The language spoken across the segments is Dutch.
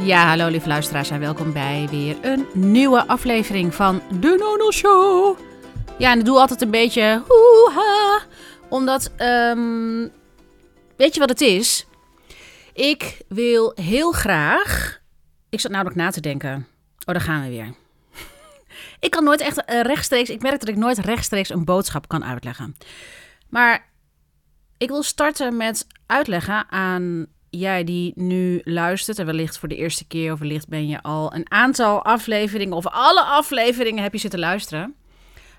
Ja, hallo lieve luisteraars en welkom bij weer een nieuwe aflevering van De Nono Show. Ja, en ik doe altijd een beetje hoeha, omdat, um, weet je wat het is? Ik wil heel graag, ik zat namelijk na te denken, oh daar gaan we weer. ik kan nooit echt uh, rechtstreeks, ik merk dat ik nooit rechtstreeks een boodschap kan uitleggen. Maar ik wil starten met uitleggen aan jij die nu luistert, en wellicht voor de eerste keer, of wellicht ben je al een aantal afleveringen of alle afleveringen heb je zitten luisteren.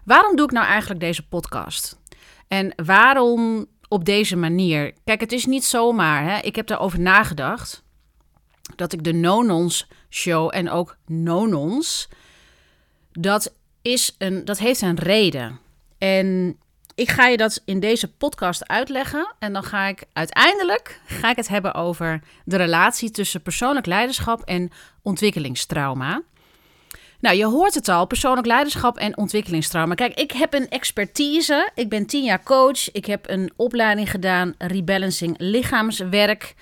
Waarom doe ik nou eigenlijk deze podcast? En waarom op deze manier? Kijk, het is niet zomaar. Hè? Ik heb daarover nagedacht dat ik de Nonons show en ook Nonons, dat, is een, dat heeft een reden. En ik ga je dat in deze podcast uitleggen. En dan ga ik uiteindelijk ga ik het hebben over de relatie tussen persoonlijk leiderschap en ontwikkelingstrauma. Nou, je hoort het al, persoonlijk leiderschap en ontwikkelingstrauma. Kijk, ik heb een expertise. Ik ben tien jaar coach. Ik heb een opleiding gedaan, rebalancing lichaamswerk.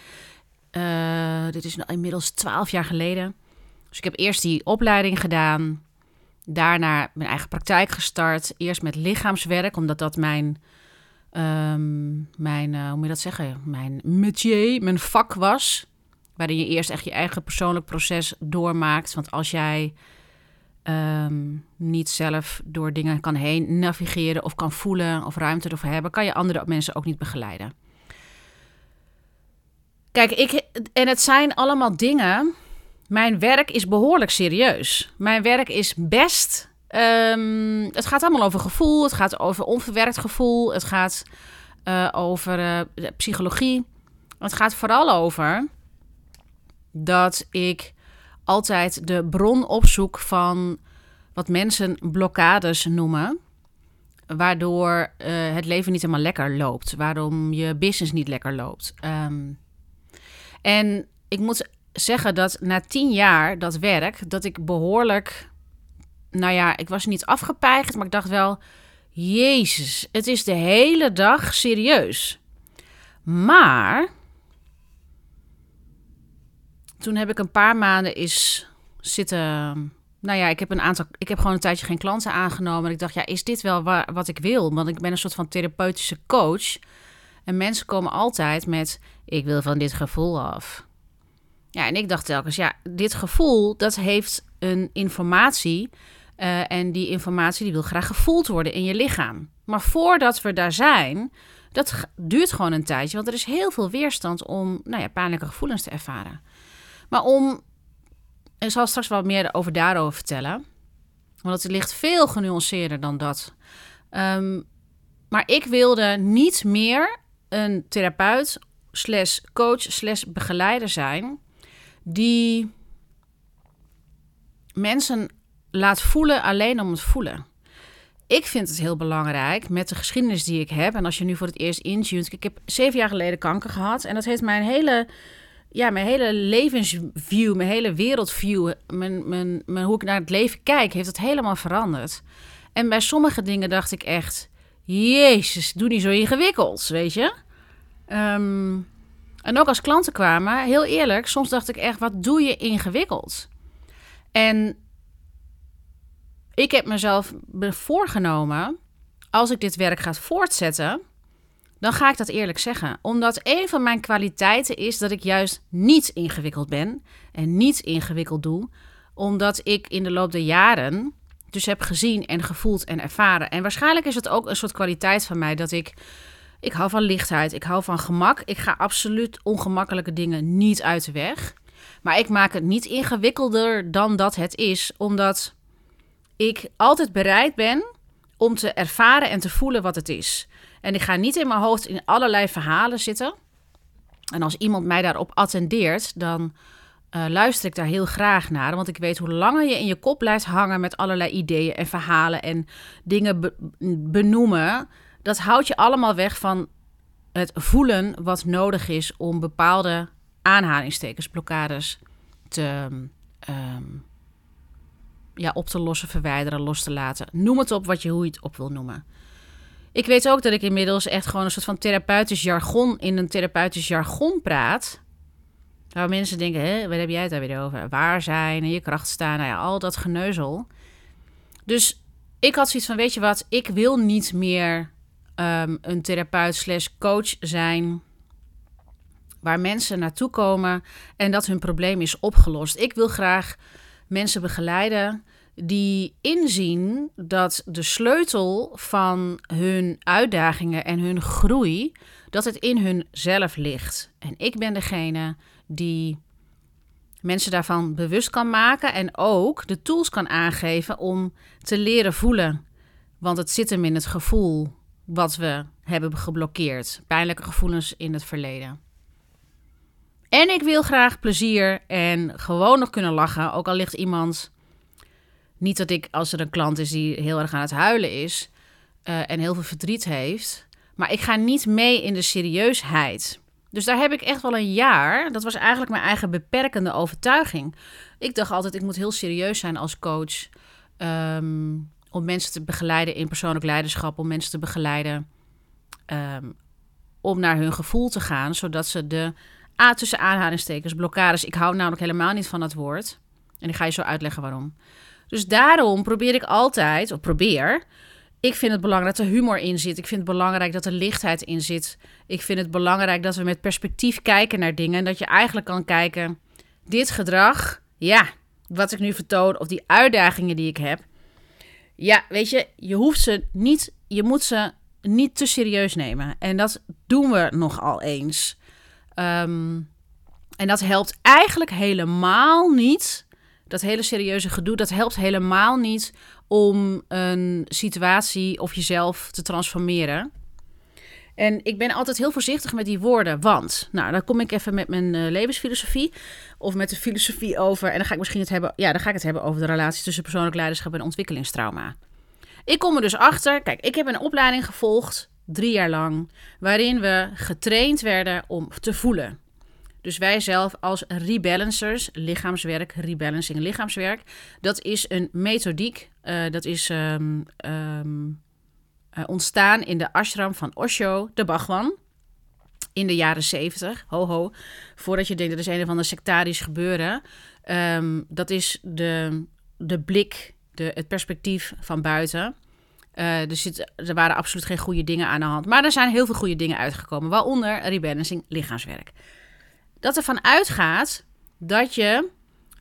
Uh, dit is inmiddels twaalf jaar geleden. Dus ik heb eerst die opleiding gedaan. Daarna mijn eigen praktijk gestart. Eerst met lichaamswerk, omdat dat mijn, um, mijn uh, hoe moet je dat zeggen? Mijn métier, mijn vak was. Waarin je eerst echt je eigen persoonlijk proces doormaakt. Want als jij um, niet zelf door dingen kan heen navigeren of kan voelen of ruimte ervoor hebben, kan je andere mensen ook niet begeleiden. Kijk, ik, en het zijn allemaal dingen mijn werk is behoorlijk serieus. Mijn werk is best. Um, het gaat allemaal over gevoel. Het gaat over onverwerkt gevoel. Het gaat uh, over uh, psychologie. Het gaat vooral over dat ik altijd de bron opzoek van wat mensen blokkades noemen. Waardoor uh, het leven niet helemaal lekker loopt. Waarom je business niet lekker loopt. Um, en ik moet zeggen dat na tien jaar dat werk, dat ik behoorlijk. Nou ja, ik was niet afgepeigerd, maar ik dacht wel. Jezus, het is de hele dag serieus. Maar. Toen heb ik een paar maanden eens zitten. Nou ja, ik heb een aantal. Ik heb gewoon een tijdje geen klanten aangenomen. En ik dacht, ja, is dit wel wat ik wil? Want ik ben een soort van therapeutische coach. En mensen komen altijd met: ik wil van dit gevoel af. Ja, en ik dacht telkens, ja, dit gevoel, dat heeft een informatie. Uh, en die informatie die wil graag gevoeld worden in je lichaam. Maar voordat we daar zijn, dat duurt gewoon een tijdje. Want er is heel veel weerstand om nou ja, pijnlijke gevoelens te ervaren. Maar om, ik zal straks wat meer over daarover vertellen. Want het ligt veel genuanceerder dan dat. Um, maar ik wilde niet meer een therapeut slash coach slash begeleider zijn die mensen laat voelen alleen om het voelen. Ik vind het heel belangrijk met de geschiedenis die ik heb. En als je nu voor het eerst intunt. Ik heb zeven jaar geleden kanker gehad. En dat heeft mijn hele, ja, mijn hele levensview, mijn hele wereldview, mijn, mijn, mijn, hoe ik naar het leven kijk, heeft het helemaal veranderd. En bij sommige dingen dacht ik echt: Jezus, doe niet zo ingewikkeld, weet je. Um, en ook als klanten kwamen, heel eerlijk, soms dacht ik echt, wat doe je ingewikkeld? En ik heb mezelf voorgenomen, als ik dit werk ga voortzetten, dan ga ik dat eerlijk zeggen. Omdat een van mijn kwaliteiten is dat ik juist niet ingewikkeld ben en niet ingewikkeld doe, omdat ik in de loop der jaren dus heb gezien en gevoeld en ervaren. En waarschijnlijk is het ook een soort kwaliteit van mij dat ik ik hou van lichtheid. Ik hou van gemak. Ik ga absoluut ongemakkelijke dingen niet uit de weg. Maar ik maak het niet ingewikkelder dan dat het is, omdat ik altijd bereid ben om te ervaren en te voelen wat het is. En ik ga niet in mijn hoofd in allerlei verhalen zitten. En als iemand mij daarop attendeert, dan uh, luister ik daar heel graag naar. Want ik weet hoe langer je in je kop blijft hangen met allerlei ideeën en verhalen en dingen benoemen, dat houdt je allemaal weg van het voelen wat nodig is om bepaalde aanhalingstekens, blokkades te, um, ja, op te lossen, verwijderen, los te laten. Noem het op wat je, hoe je het op wil noemen. Ik weet ook dat ik inmiddels echt gewoon een soort van therapeutisch jargon in een therapeutisch jargon praat. Waar mensen denken, hè, wat heb jij het daar weer over? Waar zijn en je kracht staan, nou ja, al dat geneuzel. Dus ik had zoiets van, weet je wat, ik wil niet meer ehm, een therapeut slash coach zijn waar mensen naartoe komen en dat hun probleem is opgelost. Ik wil graag mensen begeleiden die inzien dat de sleutel van hun uitdagingen en hun groei, dat het in hun zelf ligt. En ik ben degene die mensen daarvan bewust kan maken en ook de tools kan aangeven om te leren voelen. Want het zit hem in het gevoel wat we hebben geblokkeerd. Pijnlijke gevoelens in het verleden. En ik wil graag plezier en gewoon nog kunnen lachen. Ook al ligt iemand. Niet dat ik, als er een klant is die heel erg aan het huilen is. Uh, en heel veel verdriet heeft. Maar ik ga niet mee in de serieusheid. Dus daar heb ik echt wel een jaar. Dat was eigenlijk mijn eigen beperkende overtuiging. Ik dacht altijd, ik moet heel serieus zijn als coach. Um, om mensen te begeleiden in persoonlijk leiderschap. Om mensen te begeleiden um, om naar hun gevoel te gaan. Zodat ze de A tussen aanhalingstekens blokkades. Ik hou namelijk helemaal niet van dat woord. En ik ga je zo uitleggen waarom. Dus daarom probeer ik altijd, of probeer. Ik vind het belangrijk dat er humor in zit. Ik vind het belangrijk dat er lichtheid in zit. Ik vind het belangrijk dat we met perspectief kijken naar dingen. En dat je eigenlijk kan kijken: dit gedrag, ja, wat ik nu vertoon, of die uitdagingen die ik heb. Ja, weet je, je hoeft ze niet, je moet ze niet te serieus nemen. En dat doen we nogal eens. Ehm, en dat helpt eigenlijk helemaal niet. Dat hele serieuze gedoe, dat helpt helemaal niet om een situatie of jezelf te transformeren. En ik ben altijd heel voorzichtig met die woorden, want, nou, dan kom ik even met mijn uh, levensfilosofie of met de filosofie over. En dan ga ik misschien het hebben, ja, dan ga ik het hebben over de relatie tussen persoonlijk leiderschap en ontwikkelingstrauma. Ik kom er dus achter, kijk, ik heb een opleiding gevolgd drie jaar lang, waarin we getraind werden om te voelen. Dus wij zelf als rebalancers, lichaamswerk, rebalancing lichaamswerk, dat is een methodiek. Uh, dat is um, um, uh, ontstaan in de ashram van Osho, de Bhagwan. In de jaren zeventig, ho ho. Voordat je denkt dat is een of ander sectarisch gebeuren. Um, dat is de, de blik, de, het perspectief van buiten. Uh, er, zit, er waren absoluut geen goede dingen aan de hand. Maar er zijn heel veel goede dingen uitgekomen. Waaronder rebalancing lichaamswerk. Dat ervan uitgaat dat je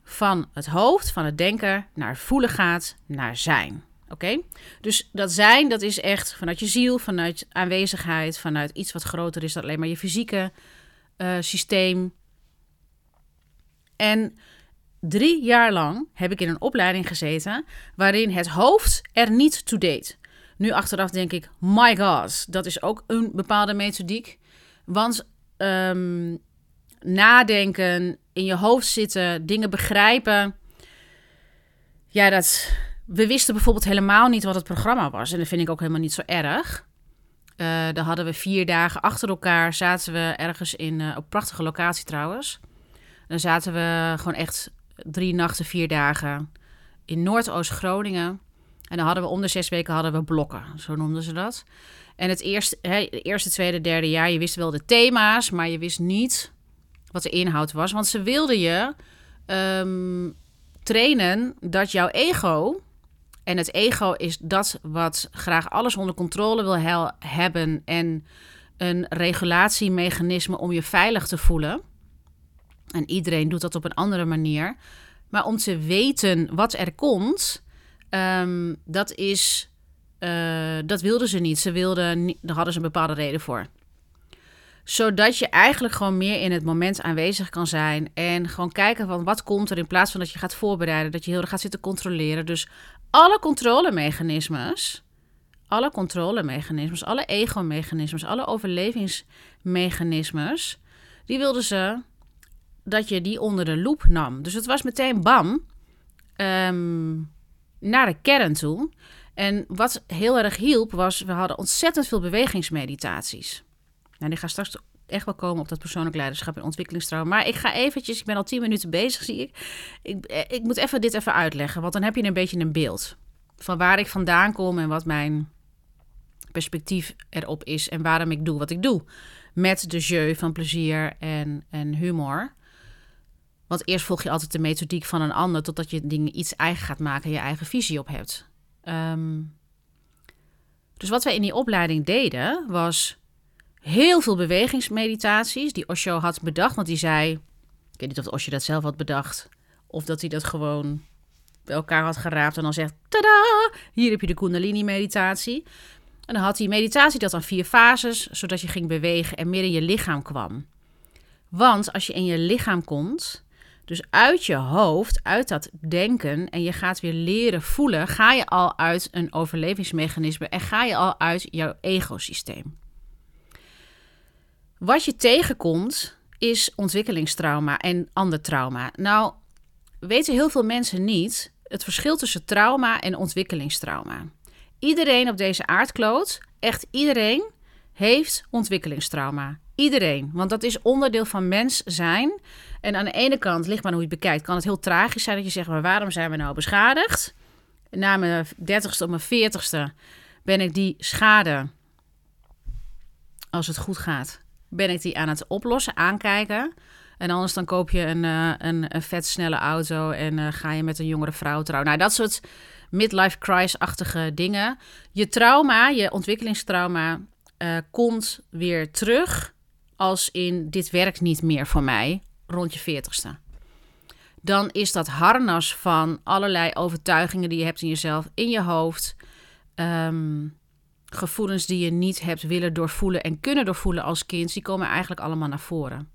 van het hoofd, van het denken, naar voelen gaat, naar zijn. Oké? Dus dat zijn, dat is echt vanuit je ziel, vanuit aanwezigheid, vanuit iets wat groter is dan alleen maar je fysieke uh, systeem. En drie jaar lang heb ik in een opleiding gezeten waarin het hoofd er niet toe deed. Nu achteraf denk ik, my god, dat is ook een bepaalde methodiek. Want um, nadenken, in je hoofd zitten, dingen begrijpen. Ja, dat. We wisten bijvoorbeeld helemaal niet wat het programma was. En dat vind ik ook helemaal niet zo erg. Uh, dan hadden we vier dagen achter elkaar. Zaten we ergens in. Uh, op prachtige locatie trouwens. Dan zaten we gewoon echt drie nachten, vier dagen in Noordoost-Groningen. En dan hadden we om de zes weken hadden we blokken, zo noemden ze dat. En het eerste, eerste, tweede, derde jaar, je wist wel de thema's, maar je wist niet wat de inhoud was. Want ze wilden je um, trainen dat jouw ego, en het ego is dat wat graag alles onder controle wil hebben en een regulatiemechanisme om je veilig te voelen. En iedereen doet dat op een andere manier. Maar om te weten wat er komt, um, dat is. Uh, dat wilden ze niet. Ze wilden. Daar hadden ze een bepaalde reden voor zodat je eigenlijk gewoon meer in het moment aanwezig kan zijn. En gewoon kijken van wat komt er in plaats van dat je gaat voorbereiden. Dat je heel erg gaat zitten controleren. Dus alle controlemechanismes. Alle controlemechanismes, alle ego-mechanismes, alle overlevingsmechanismes. Die wilden ze dat je die onder de loep nam. Dus het was meteen bam. Um, naar de kern toe. En wat heel erg hielp was, we hadden ontzettend veel bewegingsmeditaties. Nou, die gaan straks echt wel komen op dat persoonlijk leiderschap en ontwikkelingstrauma. Maar ik ga eventjes, ik ben al tien minuten bezig, zie ik. ik. Ik moet even dit even uitleggen, want dan heb je een beetje een beeld van waar ik vandaan kom en wat mijn perspectief erop is en waarom ik doe wat ik doe. Met de jeu van plezier en, en humor. Want eerst volg je altijd de methodiek van een ander totdat je dingen iets eigen gaat maken en je eigen visie op hebt. Ehm, dus wat wij in die opleiding deden was heel veel bewegingsmeditaties die Osho had bedacht. Want die zei, ik weet niet of Osho dat zelf had bedacht of dat hij dat gewoon bij elkaar had geraapt en dan zegt, tada, hier heb je de kundalini meditatie. En dan had die meditatie dat aan vier fases, zodat je ging bewegen en meer in je lichaam kwam. Want als je in je lichaam komt, dus uit je hoofd, uit dat denken en je gaat weer leren voelen, ga je al uit een overlevingsmechanisme en ga je al uit jouw egosysteem. Wat je tegenkomt is ontwikkelingstrauma en ander trauma. Nou, weten heel veel mensen niet het verschil tussen trauma en ontwikkelingstrauma. Iedereen op deze aardkloot, echt iedereen, heeft ontwikkelingstrauma. Iedereen, want dat is onderdeel van mens zijn. En aan de ene kant, ligt maar hoe je het bekijkt, kan het heel tragisch zijn dat je zegt, maar waarom zijn we nou beschadigd? Na mijn dertigste of mijn veertigste ben ik die schade, als het goed gaat, ben ik die aan het oplossen, aankijken. En anders dan koop je een, uh, een, vet snelle auto en uh, ga je met een jongere vrouw trouwen. Nou, dat soort midlife crisis-achtige dingen. Je trauma, je ontwikkelingstrauma, uh, komt weer terug als in dit werkt niet meer voor mij rond je veertigste. Dan is dat harnas van allerlei overtuigingen die je hebt in jezelf, in je hoofd. Um, gevoelens die je niet hebt willen doorvoelen en kunnen doorvoelen als kind, die komen eigenlijk allemaal naar voren.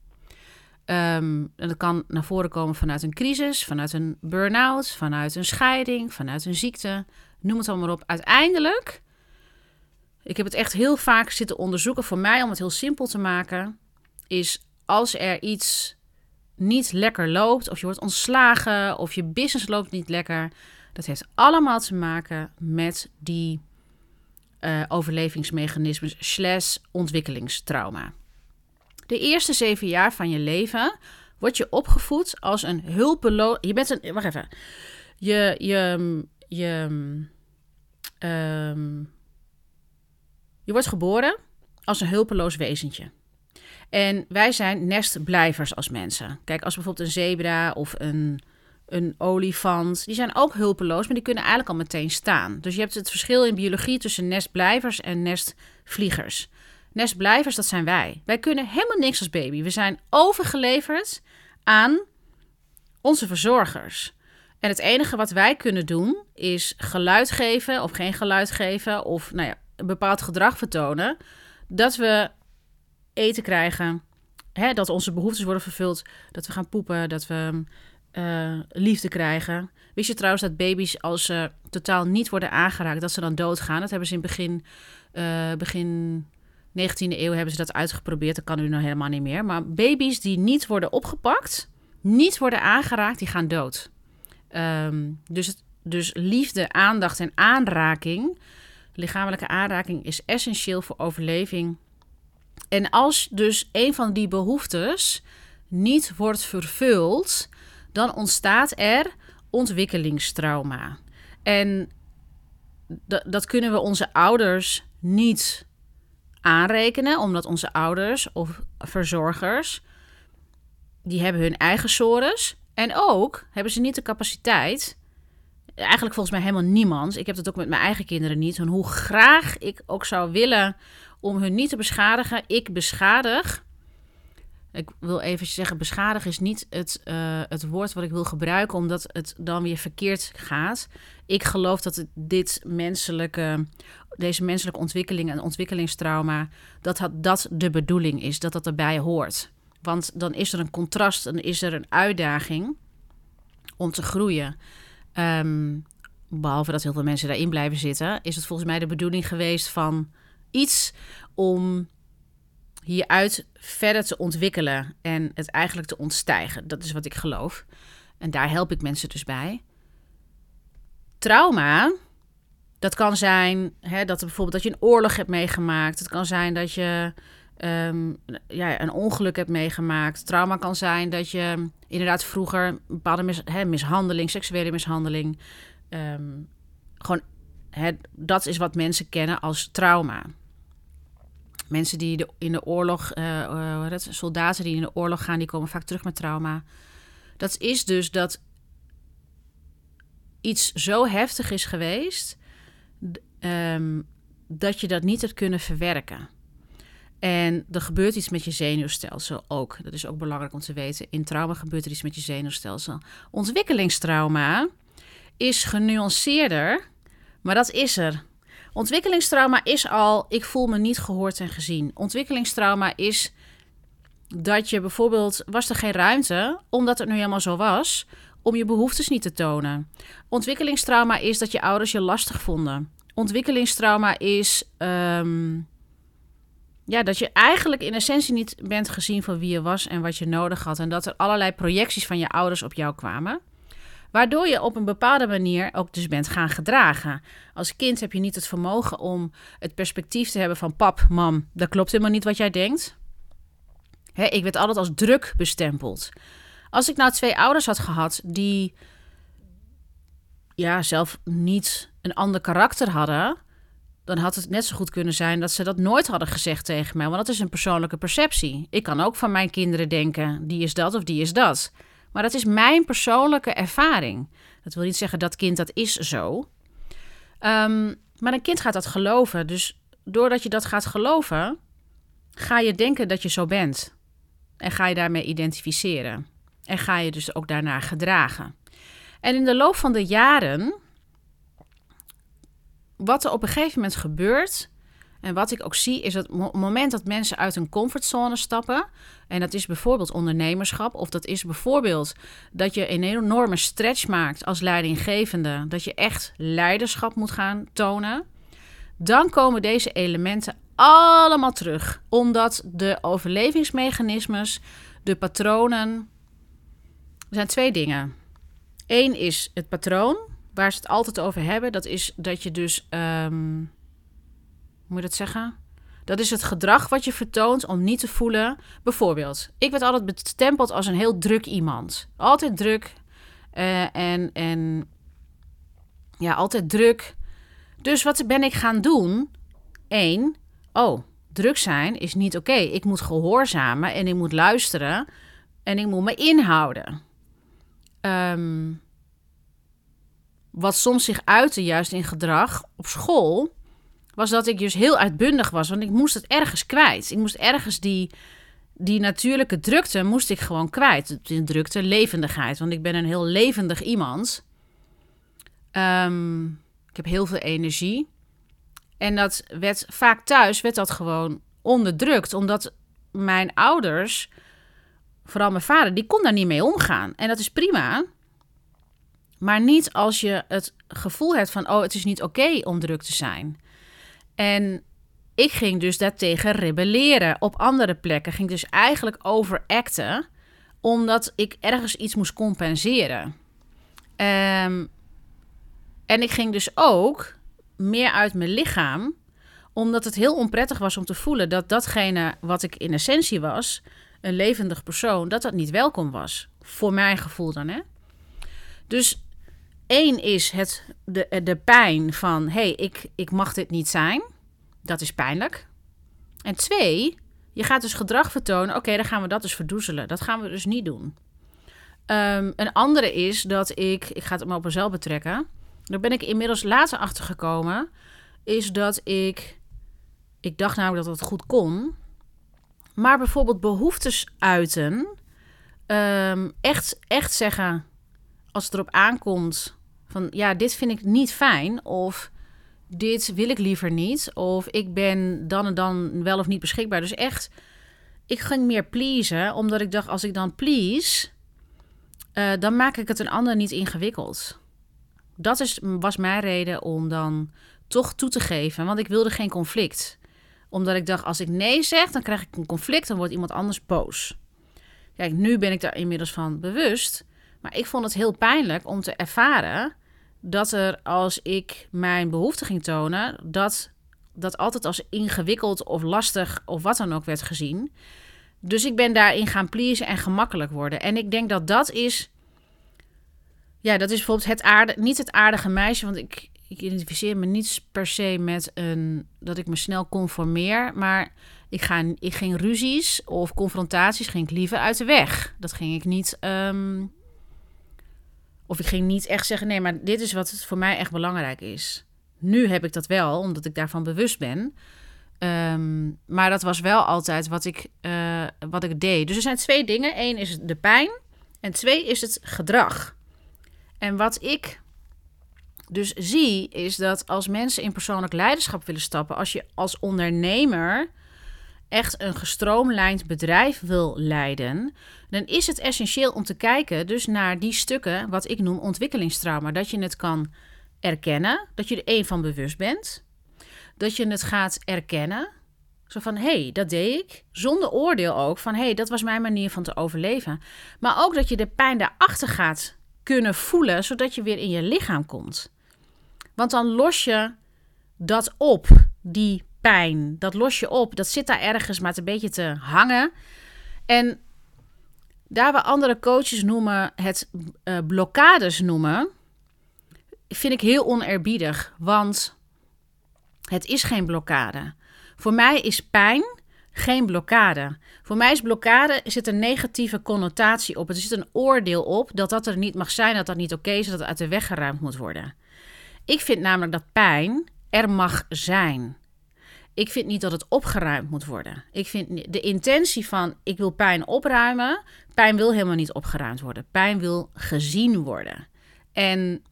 En dat kan naar voren komen vanuit een crisis, vanuit een burn-out, vanuit een scheiding, vanuit een ziekte. Noem het allemaal op. Uiteindelijk, ik heb het echt heel vaak zitten onderzoeken. Voor mij, om het heel simpel te maken, is als er iets niet lekker loopt, of je wordt ontslagen, of je business loopt niet lekker. Dat heeft allemaal te maken met die uh, overlevingsmechanismes slash ontwikkelingstrauma. De eerste zeven jaar van je leven word je opgevoed als een hulpeloos... Je bent een... Wacht even. Je... Je... Je... Um, je wordt geboren als een hulpeloos wezentje. En wij zijn nestblijvers als mensen. Kijk, als bijvoorbeeld een zebra of een een olifant. Die zijn ook hulpeloos, maar die kunnen eigenlijk al meteen staan. Dus je hebt het verschil in biologie tussen nestblijvers en nestvliegers. Nestblijvers, dat zijn wij. Wij kunnen helemaal niks als baby. We zijn overgeleverd aan onze verzorgers. En het enige wat wij kunnen doen is geluid geven of geen geluid geven of nou ja, een bepaald gedrag vertonen. Dat we eten krijgen, hè, dat onze behoeftes worden vervuld, dat we gaan poepen, dat we uh, liefde krijgen. Wist je trouwens dat baby's, als ze totaal niet worden aangeraakt, dat ze dan doodgaan? Dat hebben ze in begin, uh, begin 19e eeuw hebben ze dat uitgeprobeerd. Dat kan nu nog helemaal niet meer. Maar baby's die niet worden opgepakt, niet worden aangeraakt, die gaan dood. Um, dus, dus liefde, aandacht en aanraking, lichamelijke aanraking, is essentieel voor overleving. En als dus een van die behoeftes niet wordt vervuld, dan ontstaat er ontwikkelingstrauma. En dat kunnen we onze ouders niet aanrekenen, omdat onze ouders of verzorgers, die hebben hun eigen sores. En ook hebben ze niet de capaciteit, eigenlijk volgens mij helemaal niemand, ik heb dat ook met mijn eigen kinderen niet, hoe graag ik ook zou willen om hun niet te beschadigen, ik beschadig ik wil even zeggen, beschadigen is niet het, uh, het woord wat ik wil gebruiken, omdat het dan weer verkeerd gaat. Ik geloof dat dit menselijke, deze menselijke ontwikkeling en ontwikkelingstrauma, dat dat de bedoeling is, dat dat erbij hoort. Want dan is er een contrast, dan is er een uitdaging om te groeien. Um, behalve dat heel veel mensen daarin blijven zitten, is het volgens mij de bedoeling geweest van iets om hieruit verder te ontwikkelen en het eigenlijk te ontstijgen. Dat is wat ik geloof. En daar help ik mensen dus bij. Trauma, dat kan zijn hè, dat, er bijvoorbeeld, dat je een oorlog hebt meegemaakt. Het kan zijn dat je um, ja, een ongeluk hebt meegemaakt. Trauma kan zijn dat je inderdaad vroeger een bepaalde hè, mishandeling, seksuele mishandeling. Um, gewoon, dat is wat mensen kennen als trauma. Mensen die in de oorlog, uh, uh, soldaten die in de oorlog gaan, die komen vaak terug met trauma. Dat is dus dat iets zo heftig is geweest um, dat je dat niet hebt kunnen verwerken. En er gebeurt iets met je zenuwstelsel ook. Dat is ook belangrijk om te weten. In trauma gebeurt er iets met je zenuwstelsel. Ontwikkelingstrauma is genuanceerder, maar dat is er. Ontwikkelingstrauma is al, ik voel me niet gehoord en gezien. Ontwikkelingstrauma is dat je bijvoorbeeld, was er geen ruimte, omdat het nu helemaal zo was, om je behoeftes niet te tonen. Ontwikkelingstrauma is dat je ouders je lastig vonden. Ontwikkelingstrauma is ehm, ja, dat je eigenlijk in essentie niet bent gezien voor wie je was en wat je nodig had. En dat er allerlei projecties van je ouders op jou kwamen. Waardoor je op een bepaalde manier ook dus bent gaan gedragen. Als kind heb je niet het vermogen om het perspectief te hebben van pap, mam, dat klopt helemaal niet wat jij denkt. Hè, ik werd altijd als druk bestempeld. Als ik nou twee ouders had gehad die ja, zelf niet een ander karakter hadden, dan had het net zo goed kunnen zijn dat ze dat nooit hadden gezegd tegen mij. Want dat is een persoonlijke perceptie. Ik kan ook van mijn kinderen denken, die is dat of die is dat. Maar dat is mijn persoonlijke ervaring. Dat wil niet zeggen dat kind dat is zo. Um, maar een kind gaat dat geloven. Dus doordat je dat gaat geloven, ga je denken dat je zo bent. En ga je daarmee identificeren. En ga je dus ook daarna gedragen. En in de loop van de jaren, wat er op een gegeven moment gebeurt, en wat ik ook zie, is het moment dat mensen uit hun comfortzone stappen. En dat is bijvoorbeeld ondernemerschap. Of dat is bijvoorbeeld dat je een enorme stretch maakt als leidinggevende. Dat je echt leiderschap moet gaan tonen. Dan komen deze elementen allemaal terug. Omdat de overlevingsmechanismes, de patronen. Er zijn twee dingen. Eén is het patroon, waar ze het altijd over hebben. Dat is dat je dus. Hoe moet je dat zeggen? Dat is het gedrag wat je vertoont om niet te voelen. Bijvoorbeeld, ik werd altijd bestempeld als een heel druk iemand. Altijd druk. Uh, en, en ja, altijd druk. Dus wat ben ik gaan doen? Eén, oh, druk zijn is niet oké. Ik moet gehoorzamen en ik moet luisteren en ik moet me inhouden. Um, wat soms zich uitte juist in gedrag op school, was dat ik dus heel uitbundig was. Want ik moest het ergens kwijt. Ik moest ergens die, die natuurlijke drukte, moest ik gewoon kwijt. De drukte, levendigheid. Want ik ben een heel levendig iemand. Um, ik heb heel veel energie. En dat werd vaak thuis, werd dat gewoon onderdrukt. Omdat mijn ouders, vooral mijn vader, die kon daar niet mee omgaan. En dat is prima. Maar niet als je het gevoel hebt van, oh, het is niet oké om druk te zijn. En ik ging dus daartegen rebelleren. Op andere plekken ging dus eigenlijk overacten, omdat ik ergens iets moest compenseren. Um, en ik ging dus ook meer uit mijn lichaam, omdat het heel onprettig was om te voelen dat datgene wat ik in essentie was, een levendig persoon, dat dat niet welkom was. Voor mijn gevoel dan, hè? Dus één is het, de, de pijn van, hé, hey, ik, ik mag dit niet zijn. Dat is pijnlijk. En twee, je gaat dus gedrag vertonen. Oké, dan gaan we dat dus verdoezelen. Dat gaan we dus niet doen. Um, een andere is dat ik, ik ga het maar op mezelf betrekken. Daar ben ik inmiddels later achter gekomen. Is dat ik, ik dacht namelijk dat het goed kon. Maar bijvoorbeeld behoeftes uiten. Um, echt, echt zeggen, als het erop aankomt, van ja, dit vind ik niet fijn. Of dit wil ik liever niet. Of ik ben dan en dan wel of niet beschikbaar. Dus echt, ik ging meer pleasen. Omdat ik dacht, als ik dan please, uh, dan maak ik het een ander niet ingewikkeld. Dat is, was mijn reden om dan toch toe te geven. Want ik wilde geen conflict. Omdat ik dacht, als ik nee zeg, dan krijg ik een conflict. Dan wordt iemand anders boos. Kijk, nu ben ik daar inmiddels van bewust. Maar ik vond het heel pijnlijk om te ervaren dat er als ik mijn behoefte ging tonen, dat dat altijd als ingewikkeld of lastig of wat dan ook werd gezien. Dus ik ben daarin gaan pleasen en gemakkelijk worden. En ik denk dat dat is. Ja, dat is bijvoorbeeld het aarde, niet het aardige meisje, want ik, ik identificeer me niet per se met een dat ik me snel conformeer, maar ik, ga, ik ging ruzies of confrontaties ging ik liever uit de weg. Dat ging ik niet. Um, Of ik ging niet echt zeggen: nee, maar dit is wat voor mij echt belangrijk is. Nu heb ik dat wel, omdat ik daarvan bewust ben. Ehm, maar dat was wel altijd wat ik, uh, wat ik deed. Dus er zijn twee dingen. Eén is de pijn. En twee is het gedrag. En wat ik dus zie, is dat als mensen in persoonlijk leiderschap willen stappen, als je als ondernemer echt een gestroomlijnd bedrijf wil leiden, dan is het essentieel om te kijken dus naar die stukken wat ik noem ontwikkelingstrauma. Dat je het kan erkennen, dat je er één van bewust bent, dat je het gaat erkennen. Zo van, hé, hey, dat deed ik. Zonder oordeel ook. Van, hé, hey, dat was mijn manier van te overleven. Maar ook dat je de pijn daarachter gaat kunnen voelen, zodat je weer in je lichaam komt. Want dan los je dat op, die pijn. Dat los je op. Dat zit daar ergens maar een beetje te hangen. En daar waar andere coaches noemen het uh, blokkades noemen, vind ik heel onerbiedig. Want het is geen blokkade. Voor mij is pijn geen blokkade. Voor mij is blokkade zit een negatieve connotatie op. Er zit een oordeel op dat dat er niet mag zijn, dat dat niet oké is, dat het uit de weg geruimd moet worden. Ik vind namelijk dat pijn er mag zijn. Ik vind niet dat het opgeruimd moet worden. Ik vind de intentie van ik wil pijn opruimen. Pijn wil helemaal niet opgeruimd worden. Pijn wil gezien worden. En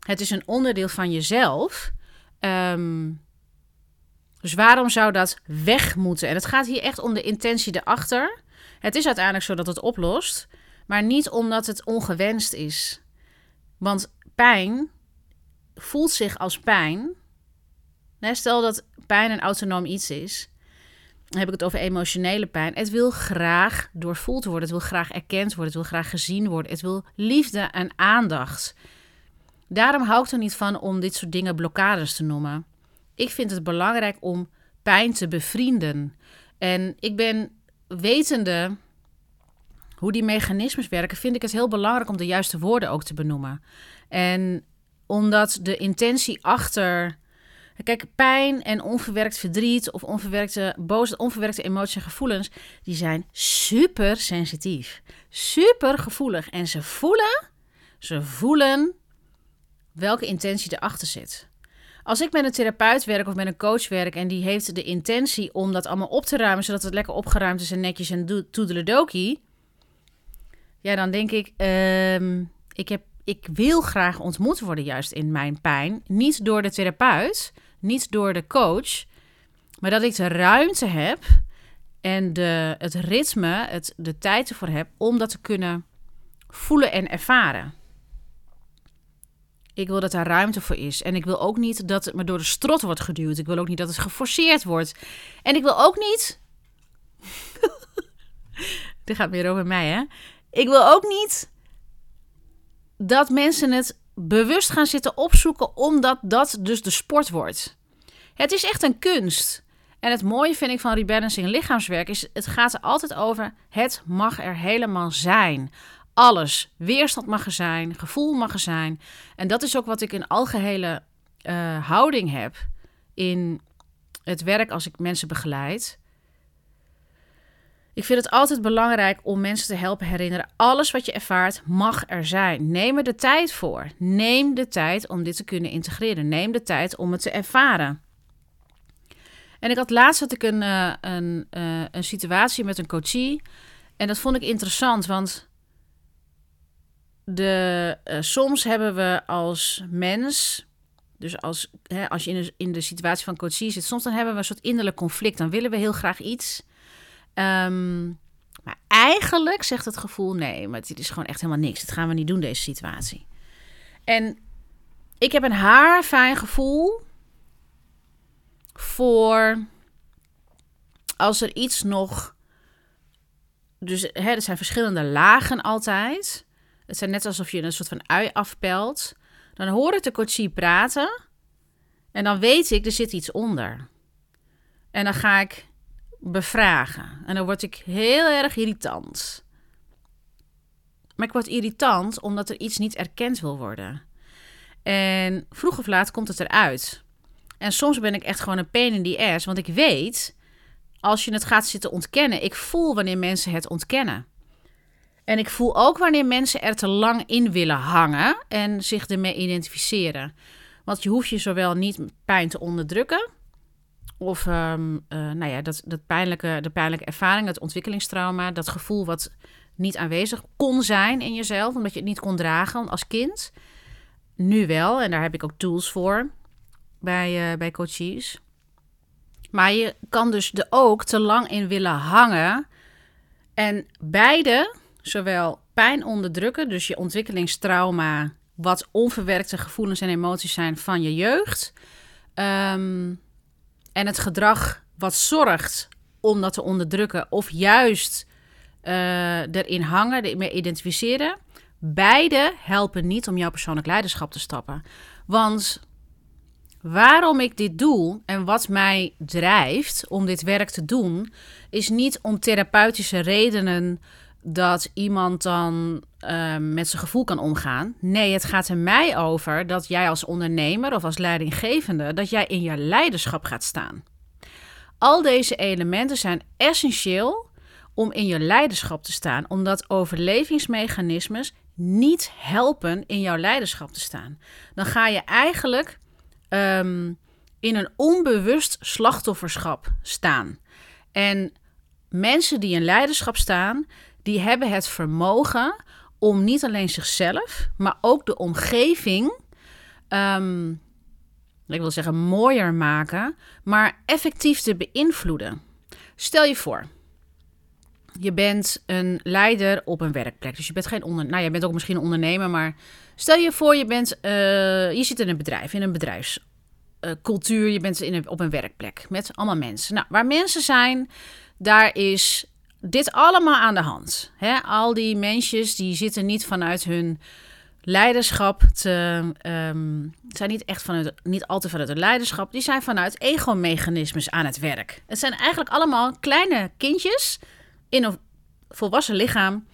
het is een onderdeel van jezelf. Um, dus waarom zou dat weg moeten? En het gaat hier echt om de intentie erachter. Het is uiteindelijk zo dat het oplost, maar niet omdat het ongewenst is. Want pijn voelt zich als pijn. Stel dat pijn een autonoom iets is. Dan heb ik het over emotionele pijn. Het wil graag doorvoeld worden. Het wil graag erkend worden. Het wil graag gezien worden. Het wil liefde en aandacht. Daarom hou ik er niet van om dit soort dingen blokkades te noemen. Ik vind het belangrijk om pijn te bevrienden. En ik ben wetende hoe die mechanismes werken, vind ik het heel belangrijk om de juiste woorden ook te benoemen. En omdat de intentie achter. Kijk, pijn en onverwerkt verdriet of onverwerkte boos, onverwerkte emoties en gevoelens, die zijn super sensitief. Super gevoelig. En ze voelen, ze voelen welke intentie erachter zit. Als ik met een therapeut werk of met een coach werk en die heeft de intentie om dat allemaal op te ruimen, zodat het lekker opgeruimd is en netjes en toedeledokie. Ja, dan denk ik, uh, ik, heb, ik wil graag ontmoet worden juist in mijn pijn. Niet door de therapeut, niet door de coach, maar dat ik de ruimte heb en de, het ritme, het, de tijd ervoor heb om dat te kunnen voelen en ervaren. Ik wil dat daar ruimte voor is. En ik wil ook niet dat het me door de strot wordt geduwd. Ik wil ook niet dat het geforceerd wordt. En ik wil ook niet. Dit gaat weer over mij, hè? Ik wil ook niet dat mensen het bewust gaan zitten opzoeken, omdat dat dus de sport wordt. Het is echt een kunst. En het mooie vind ik van rebalancing lichaamswerk is, het gaat er altijd over, het mag er helemaal zijn alles. Weerstand mag er zijn, gevoel mag er zijn. En dat is ook wat ik in algehele uh, houding heb in het werk als ik mensen begeleid. Ik vind het altijd belangrijk om mensen te helpen herinneren. Alles wat je ervaart mag er zijn. Neem er de tijd voor. Neem de tijd om dit te kunnen integreren. Neem de tijd om het te ervaren. En ik had laatst had ik een, uh, een, uh, een situatie met een coachie. En dat vond ik interessant, want de, uh, soms hebben we als mens, dus als, hè, als je in de, in de situatie van coachie zit, soms dan hebben we een soort innerlijk conflict. Dan willen we heel graag iets. Um, maar eigenlijk zegt het gevoel: nee, maar dit is gewoon echt helemaal niks. Dat gaan we niet doen, deze situatie. En ik heb een haar fijn gevoel voor als er iets nog. Dus hè, er zijn verschillende lagen altijd. Het zijn net alsof je een soort van ui afpelt. Dan hoor ik de coachie praten. En dan weet ik, er zit iets onder. En dan ga ik bevragen. En dan word ik heel erg irritant. Maar ik word irritant omdat er iets niet erkend wil worden. En vroeg of laat komt het eruit. En soms ben ik echt gewoon een pain in die ass. Want ik weet, als je het gaat zitten ontkennen... ik voel wanneer mensen het ontkennen. En ik voel ook wanneer mensen er te lang in willen hangen en zich ermee identificeren. Want je hoeft je zowel niet pijn te onderdrukken. Of um, nou ja, dat, dat pijnlijke, de pijnlijke ervaring, het ontwikkelingstrauma, dat gevoel wat niet aanwezig kon zijn in jezelf, omdat je het niet kon dragen als kind. Nu wel, en daar heb ik ook tools voor bij, uh, bij coaches. Maar je kan dus er ook te lang in willen hangen. En beide, zowel pijn onderdrukken, dus je ontwikkelingstrauma, wat onverwerkte gevoelens en emoties zijn van je jeugd. Um, en het gedrag wat zorgt om dat te onderdrukken, of juist uh, erin hangen, ermee identificeren. Beide helpen niet om jouw persoonlijk leiderschap te stappen. Want waarom ik dit doe en wat mij drijft om dit werk te doen, is niet om therapeutische redenen dat iemand dan uh, met zijn gevoel kan omgaan. Nee, het gaat er mij over dat jij als ondernemer of als leidinggevende, dat jij in je leiderschap gaat staan. Al deze elementen zijn essentieel om in je leiderschap te staan, omdat overlevingsmechanismes niet helpen in jouw leiderschap te staan. Dan ga je eigenlijk um, in een onbewust slachtofferschap staan. En mensen die in leiderschap staan, die hebben het vermogen om niet alleen zichzelf, maar ook de omgeving, um, ik wil zeggen mooier maken, maar effectief te beïnvloeden. Stel je voor, je bent een leider op een werkplek. Dus je bent geen onder, nou, je bent ook misschien een ondernemer, maar stel je voor, je bent, uh, je zit in een bedrijf, in een bedrijfscultuur, uh, je bent in een, op een werkplek met allemaal mensen. Nou, waar mensen zijn, daar is dit allemaal aan de hand. Hè? Al die mensjes die zitten niet vanuit hun leiderschap te, um, zijn niet echt vanuit, niet altijd vanuit het leiderschap, die zijn vanuit ego-mechanismes aan het werk. Het zijn eigenlijk allemaal kleine kindjes in een volwassen lichaam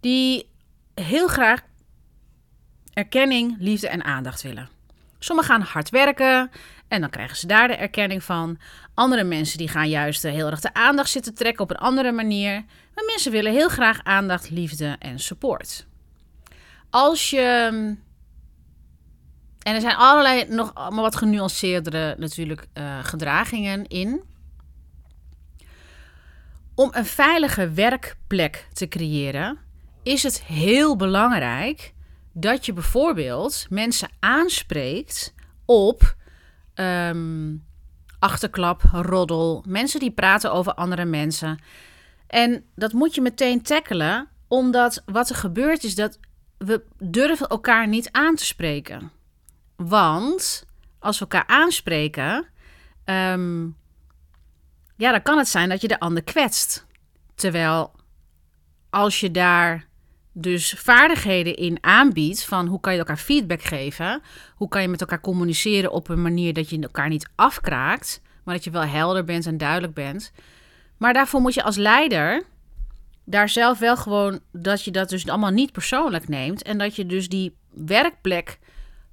die heel graag erkenning, liefde en aandacht willen. Sommigen gaan hard werken en dan krijgen ze daar de erkenning van. Andere mensen die gaan juist heel erg de aandacht zitten trekken op een andere manier. Maar mensen willen heel graag aandacht, liefde en support. Als je. En er zijn allerlei nog maar wat genuanceerdere natuurlijk uh, gedragingen in. Om een veilige werkplek te creëren, is het heel belangrijk dat je bijvoorbeeld mensen aanspreekt op um, achterklap, roddel, mensen die praten over andere mensen. En dat moet je meteen tackelen, omdat wat er gebeurt is dat we durven elkaar niet aan te spreken. Want als we elkaar aanspreken, um, ja, dan kan het zijn dat je de ander kwetst. Terwijl als je daar dus vaardigheden in aanbiedt van hoe kan je elkaar feedback geven, hoe kan je met elkaar communiceren op een manier dat je elkaar niet afkraakt, maar dat je wel helder bent en duidelijk bent. Maar daarvoor moet je als leider daar zelf wel gewoon dat je dat dus allemaal niet persoonlijk neemt en dat je dus die werkplek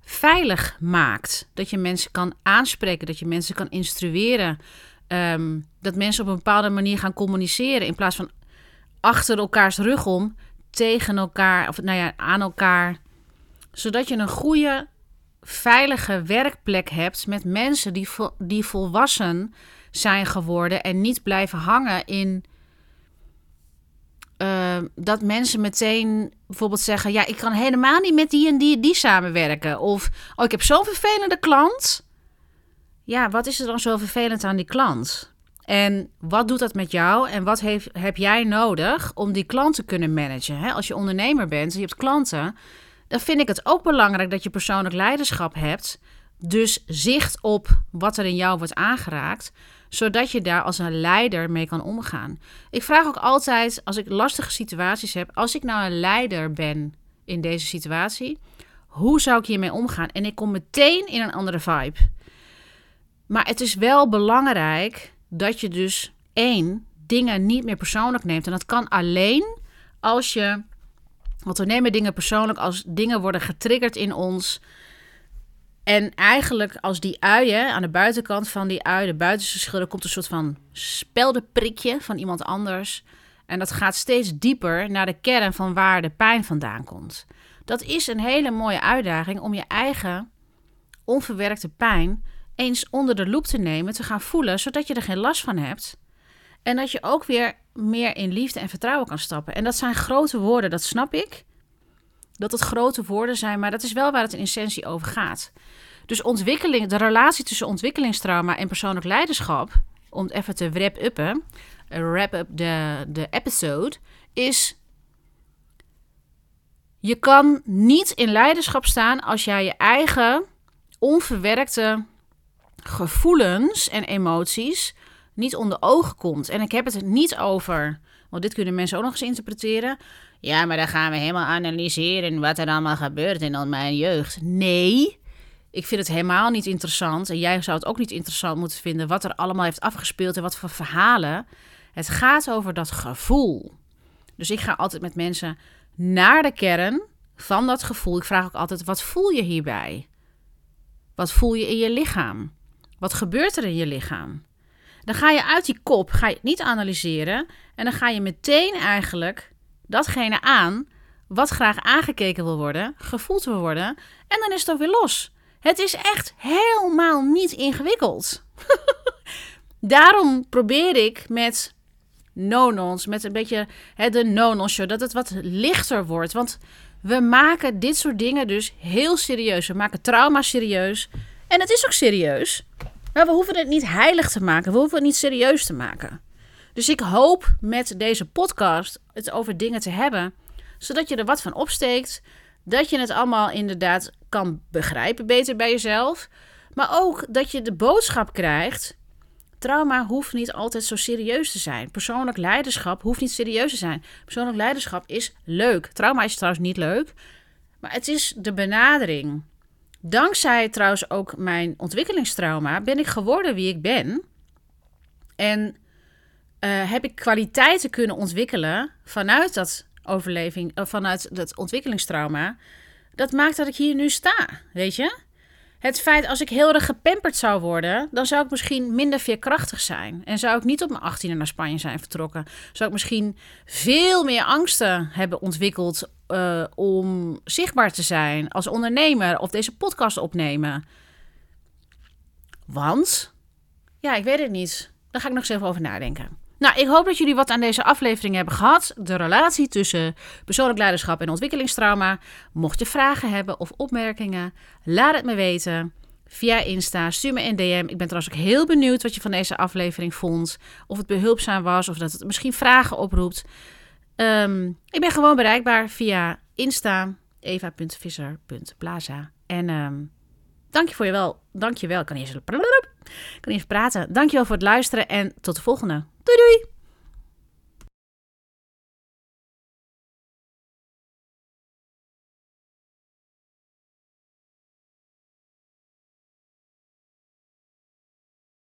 veilig maakt. Dat je mensen kan aanspreken, dat je mensen kan instrueren, um, dat mensen op een bepaalde manier gaan communiceren in plaats van achter elkaars rug om tegen elkaar, of nou ja, aan elkaar. Zodat je een goede, veilige werkplek hebt met mensen die, die volwassen zijn geworden en niet blijven hangen in. Uh, dat mensen meteen bijvoorbeeld zeggen: Ja, ik kan helemaal niet met die en die, die samenwerken. Of oh, ik heb zo'n vervelende klant. Ja, wat is er dan zo vervelend aan die klant? En wat doet dat met jou en wat heeft, heb jij nodig om die klant te kunnen managen? Als je ondernemer bent en je hebt klanten, dan vind ik het ook belangrijk dat je persoonlijk leiderschap hebt. Dus zicht op wat er in jou wordt aangeraakt, zodat je daar als een leider mee kan omgaan. Ik vraag ook altijd, als ik lastige situaties heb, als ik nou een leider ben in deze situatie, hoe zou ik hiermee omgaan? En ik kom meteen in een andere vibe. Maar het is wel belangrijk dat je dus één, dingen niet meer persoonlijk neemt. En dat kan alleen als je. Want we nemen dingen persoonlijk als dingen worden getriggerd in ons. En eigenlijk als die uien aan de buitenkant van die ui, de buitenste schilder, komt een soort van speldenprikje van iemand anders. En dat gaat steeds dieper naar de kern van waar de pijn vandaan komt. Dat is een hele mooie uitdaging om je eigen onverwerkte pijn eens onder de loep te nemen, te gaan voelen, zodat je er geen last van hebt. En dat je ook weer meer in liefde en vertrouwen kan stappen. En dat zijn grote woorden, dat snap ik. Dat het grote woorden zijn, maar dat is wel waar het in essentie over gaat. Dus ontwikkeling, de relatie tussen ontwikkelingstrauma en persoonlijk leiderschap, om het even te wrap-uppen, wrap-up de, de episode, is je kan niet in leiderschap staan als jij je eigen onverwerkte gevoelens en emoties niet onder ogen komt. En ik heb het niet over, want dit kunnen mensen ook nog eens interpreteren. Ja, maar dan gaan we helemaal analyseren wat er allemaal gebeurt in mijn jeugd. Nee, ik vind het helemaal niet interessant. En jij zou het ook niet interessant moeten vinden wat er allemaal heeft afgespeeld en wat voor verhalen. Het gaat over dat gevoel. Dus ik ga altijd met mensen naar de kern van dat gevoel. Ik vraag ook altijd: wat voel je hierbij? Wat voel je in je lichaam? Wat gebeurt er in je lichaam? Dan ga je uit die kop, ga je het niet analyseren en dan ga je meteen eigenlijk datgene aan wat graag aangekeken wil worden, gevoeld wil worden en dan is het ook weer los. Het is echt helemaal niet ingewikkeld. Daarom probeer ik met nonons, met een beetje hè, de nonon show, dat het wat lichter wordt. Want we maken dit soort dingen dus heel serieus. We maken trauma serieus. En het is ook serieus. Maar we hoeven het niet heilig te maken. We hoeven het niet serieus te maken. Dus ik hoop met deze podcast het over dingen te hebben. Zodat je er wat van opsteekt. Dat je het allemaal inderdaad kan begrijpen beter bij jezelf. Maar ook dat je de boodschap krijgt. Trauma hoeft niet altijd zo serieus te zijn. Persoonlijk leiderschap hoeft niet serieus te zijn. Persoonlijk leiderschap is leuk. Trauma is trouwens niet leuk. Maar het is de benadering. Dankzij trouwens ook mijn ontwikkelingstrauma ben ik geworden wie ik ben. En uh, heb ik kwaliteiten kunnen ontwikkelen vanuit dat overleving, uh, vanuit dat ontwikkelingstrauma. Dat maakt dat ik hier nu sta, weet je? Het feit als ik heel erg gepamperd zou worden, dan zou ik misschien minder veerkrachtig zijn. En zou ik niet op mijn 18e naar Spanje zijn vertrokken. Zou ik misschien veel meer angsten hebben ontwikkeld uh, om zichtbaar te zijn als ondernemer of deze podcast opnemen. Want, ja, ik weet het niet. Daar ga ik nog eens even over nadenken. Nou, ik hoop dat jullie wat aan deze aflevering hebben gehad. De relatie tussen persoonlijk leiderschap en ontwikkelingstrauma. Mocht je vragen hebben of opmerkingen, laat het me weten via Insta. Stuur me een DM. Ik ben trouwens ook heel benieuwd wat je van deze aflevering vond. Of het behulpzaam was of dat het misschien vragen oproept. Um, ik ben gewoon bereikbaar via Insta, eva.visser.plaza. En um, dank je voor je wel. Dank je wel. Kan eens, kan praten. Dank je wel voor het luisteren en tot de volgende. Doei doei!